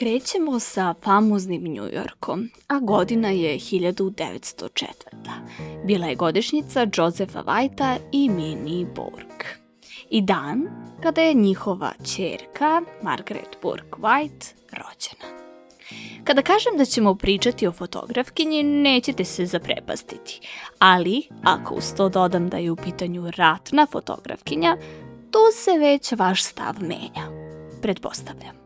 Krećemo sa famoznim New Yorkom, a godina je 1904. Bila je godišnjica Josefa Whitea i Minnie Bourke. I dan kada je njihova čerka, Margaret Bourke White, rođena. Kada kažem da ćemo pričati o fotografkinji, nećete se zaprepastiti. Ali, ako uz to dodam da je u pitanju ratna fotografkinja, tu se već vaš stav menja. Pretpostavljam.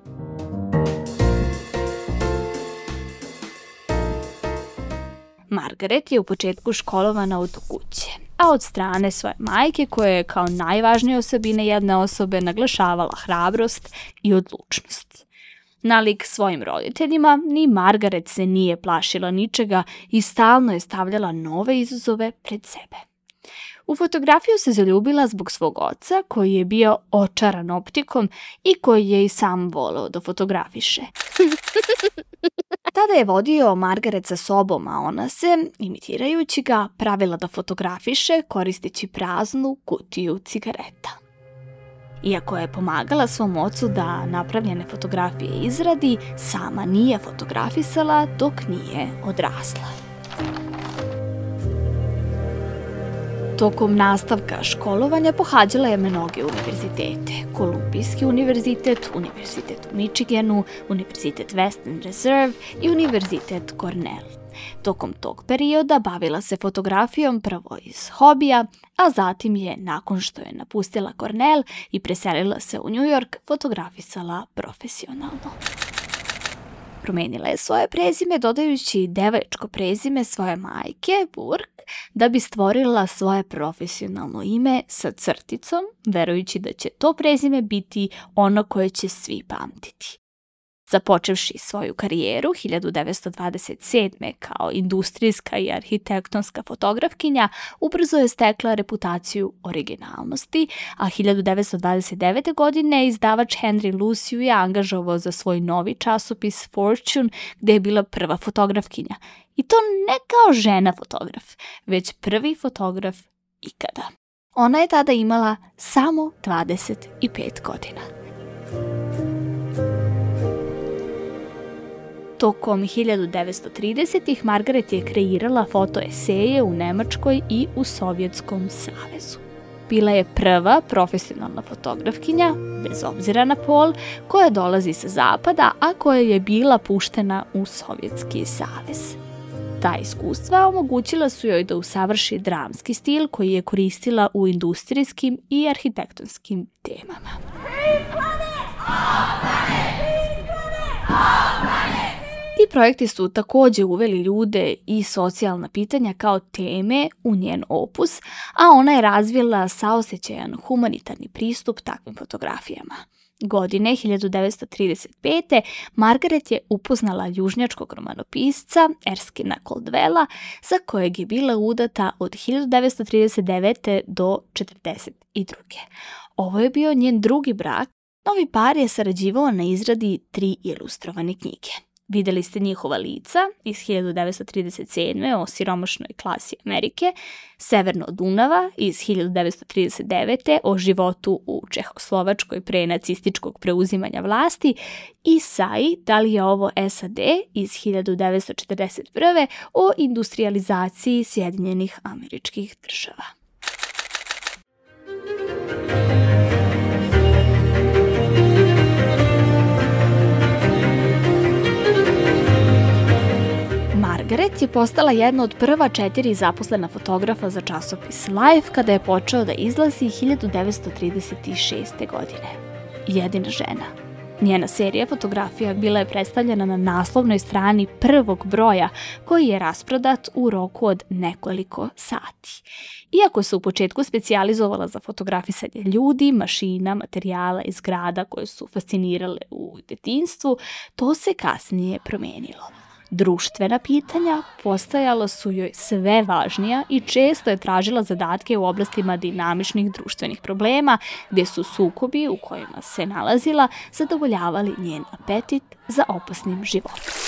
Margaret je u početku školovana od kuće, a od strane svoje majke koja je kao najvažnije osobine jedne osobe naglašavala hrabrost i odlučnost. Nalik svojim roditeljima, ni Margaret se nije plašila ničega i stalno je stavljala nove izazove pred sebe. U fotografiju se zaljubila zbog svog oca koji je bio očaran optikom i koji je i sam voleo da fotografiše. Tada je vodio Margaret sa sobom, a ona se, imitirajući ga, pravila da fotografiše koristeći praznu kutiju cigareta. Iako je pomagala svom ocu da napravljene fotografije izradi, sama nije fotografisala dok nije odrasla. Tokom nastavka školovanja pohađala je mnoge univerzitete. Kolumbijski univerzitet, Univerzitet u Michiganu, Univerzitet Western Reserve i Univerzitet Cornell. Tokom tog perioda bavila se fotografijom prvo iz hobija, a zatim je, nakon što je napustila Cornell i preselila se u New York, fotografisala profesionalno. Promenila je svoje prezime dodajući devačko prezime svoje majke, Burke, da bi stvorila svoje profesionalno ime sa crticom, verujući da će to prezime biti ono koje će svi pamtiti. Započevši svoju karijeru 1927. kao industrijska i arhitektonska fotografkinja, ubrzo je stekla reputaciju originalnosti, a 1929. godine izdavač Henry Lucy je angažovao za svoj novi časopis Fortune, gde je bila prva fotografkinja. I to ne kao žena fotograf, već prvi fotograf ikada. Ona je tada imala samo 25 godina. Tokom 1930-ih Margaret je kreirala fotoeseje u Nemačkoj i u Sovjetskom savezu. Bila je prva profesionalna fotografkinja, bez obzira na pol, koja dolazi sa zapada, a koja je bila puštena u Sovjetski savez. Ta iskustva omogućila su joj da usavrši dramski stil koji je koristila u industrijskim i arhitektonskim temama. Ti projekti su takođe uveli ljude i socijalna pitanja kao teme u njen opus, a ona je razvila saosećajan humanitarni pristup takvim fotografijama. Godine 1935. Margaret je upoznala južnjačkog romanopisca Erskina Coldwella, za kojeg je bila udata od 1939. do 1942. Ovo je bio njen drugi brak. Novi par je sarađivao na izradi tri ilustrovane knjige. Videli ste njihova lica iz 1937. o siromašnoj klasi Amerike, Severno Dunava iz 1939. o životu u Čehoslovačkoj pre nacističkog preuzimanja vlasti i Sai, da li je ovo SAD iz 1941. o industrializaciji Sjedinjenih američkih država. Margaret je postala jedna od prva četiri zaposlena fotografa za časopis Life kada je počeo da izlazi 1936. godine. Jedina žena. Njena serija fotografija bila je predstavljena na naslovnoj strani prvog broja koji je rasprodat u roku od nekoliko sati. Iako se u početku specijalizovala za fotografisanje ljudi, mašina, materijala i zgrada koje su fascinirale u detinstvu, to se kasnije promenilo. Društvena pitanja postajala su joj sve važnija i često je tražila zadatke u oblastima dinamičnih društvenih problema, gde su sukobi u kojima se nalazila zadovoljavali njen apetit za opasnim životom.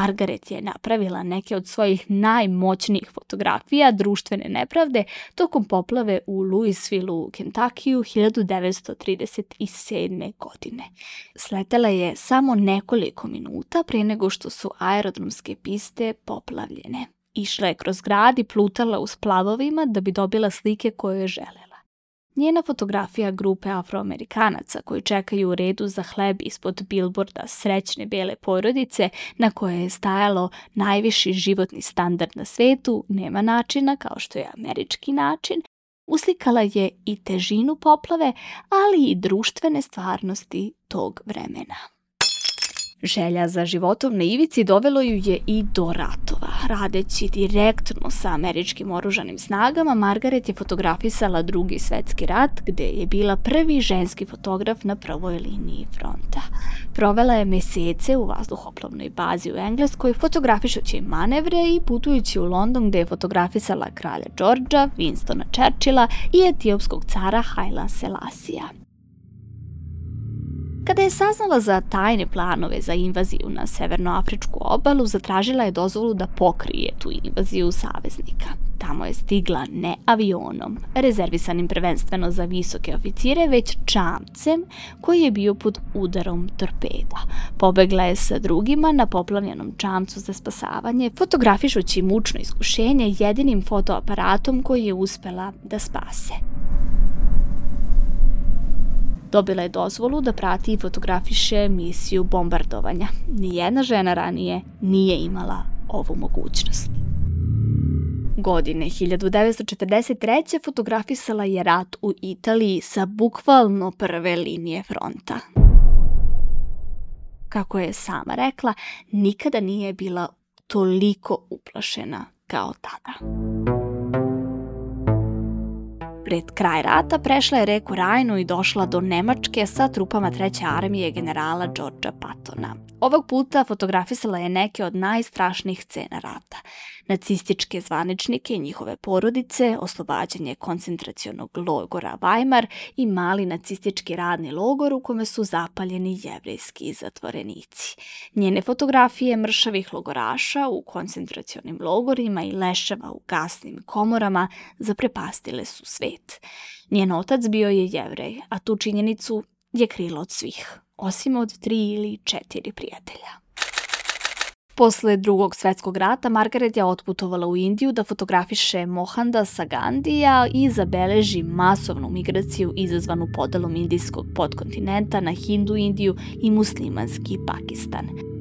Margaret je napravila neke od svojih najmoćnijih fotografija društvene nepravde tokom poplave u Louisville u Kentakiju 1937. godine. Sletela je samo nekoliko minuta pre nego što su aerodromske piste poplavljene. Išla je kroz grad i plutala u splavovima da bi dobila slike koje je želela. Njena fotografija grupe afroamerikanaca koji čekaju u redu za hleb ispod bilborda srećne bele porodice na koje je stajalo najviši životni standard na svetu nema načina kao što je američki način, uslikala je i težinu poplave, ali i društvene stvarnosti tog vremena. Želja za životom na ivici dovelo ju je i do ratova. Radeći direktno sa američkim oružanim snagama, Margaret je fotografisala drugi svetski rat, gde je bila prvi ženski fotograf na prvoj liniji fronta. Provela je mesece u vazduhoplovnoj bazi u Engleskoj, fotografišući manevre i putujući u London gde je fotografisala kralja Đorđa, Winstona Churchilla i etiopskog cara Haila Selasija. Kada je saznala za tajne planove za invaziju na severnoafričku obalu, zatražila je dozvolu da pokrije tu invaziju saveznika. Tamo je stigla ne avionom, rezervisanim prvenstveno za visoke oficire, već čamcem koji je bio pod udarom torpeda. Pobegla je sa drugima na poplavljenom čamcu za spasavanje, fotografišući mučno iskušenje jedinim fotoaparatom koji je uspela da spase. Dobila je dozvolu da prati i fotografiše misiju bombardovanja. Nijedna žena ranije nije imala ovu mogućnost. Godine 1943. fotografisala je rat u Italiji sa bukvalno prve linije fronta. Kako je sama rekla, nikada nije bila toliko uplašena kao tada. Pred kraj rata prešla je reku Rajnu i došla do Nemačke sa trupama treće armije generala Georgea Pattona. Ovog puta fotografisala je neke od najstrašnijih scena rata. Nacističke zvaničnike i njihove porodice, oslobađanje koncentracionog logora Weimar i mali nacistički radni logor u kome su zapaljeni jevrejski zatvorenici. Njene fotografije mršavih logoraša u koncentracionim logorima i leševa u gasnim komorama zaprepastile su svet. Njen otac bio je jevrej, a tu činjenicu je krilo od svih osim od tri ili četiri prijatelja. Posle drugog svetskog rata Margaret je otputovala u Indiju da fotografiše Mohandasa Gandija i zabeleži masovnu migraciju izazvanu podelom indijskog podkontinenta na Hindu Indiju i muslimanski Pakistan –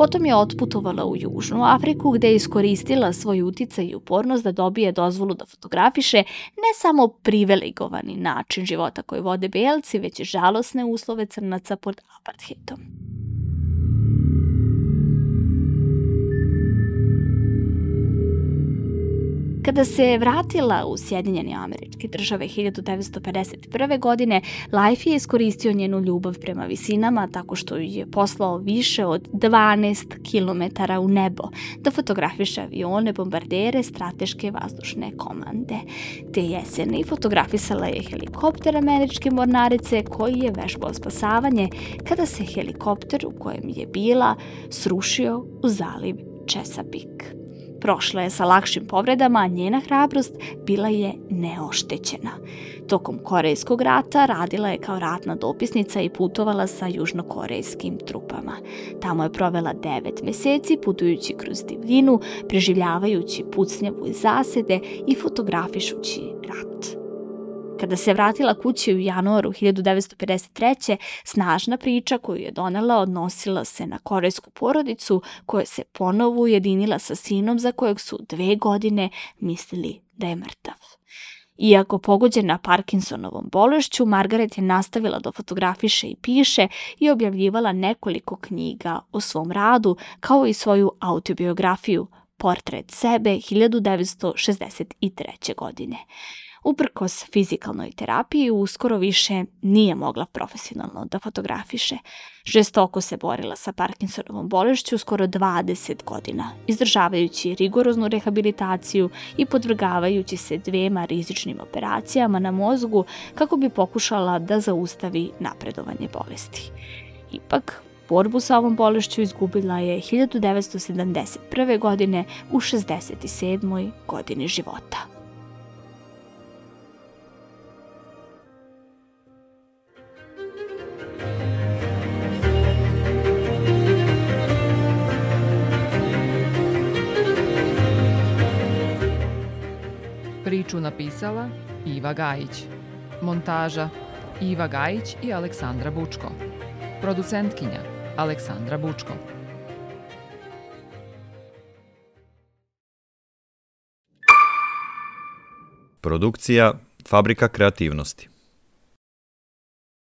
Potom je otputovala u Južnu Afriku gde je iskoristila svoj uticaj i upornost da dobije dozvolu da fotografiše ne samo privilegovani način života koji vode belci, već i žalosne uslove crnaca pod apartheidom. Kada se vratila u Sjedinjene američke države 1951. godine, Life je iskoristio njenu ljubav prema visinama tako što ju je poslao više od 12 km u nebo da fotografiše avione, bombardere, strateške vazdušne komande. Te jeseni fotografisala je helikopter američke mornarice koji je vežbao spasavanje kada se helikopter u kojem je bila srušio u zaliv Chesapeake. Prošla je sa lakšim povredama, a njena hrabrost bila je neoštećena. Tokom Korejskog rata radila je kao ratna dopisnica i putovala sa južnokorejskim trupama. Tamo je provela devet meseci putujući kroz divljinu, preživljavajući pucnjavu i zasede i fotografišući rat. Kada se vratila kući u januaru 1953. snažna priča koju je donela odnosila se na korejsku porodicu koja se ponovo ujedinila sa sinom za kojeg su dve godine mislili da je mrtav. Iako pogođena Parkinsonovom bolešću, Margaret je nastavila da fotografiše i piše i objavljivala nekoliko knjiga o svom radu, kao i svoju autobiografiju Portret sebe 1963. godine. Uprkos fizikalnoj terapiji, uskoro više nije mogla profesionalno da fotografiše. Žestoko se borila sa Parkinsonovom bolešću skoro 20 godina, izdržavajući rigoroznu rehabilitaciju i podvrgavajući se dvema rizičnim operacijama na mozgu kako bi pokušala da zaustavi napredovanje bolesti. Ipak, borbu sa ovom bolešću izgubila je 1971. godine u 67. godini života. Priču napisala Iva Gajić. Montaža Iva Gajić i Aleksandra Bučko. Producentkinja Aleksandra Bučko. Produkcija Fabrika kreativnosti.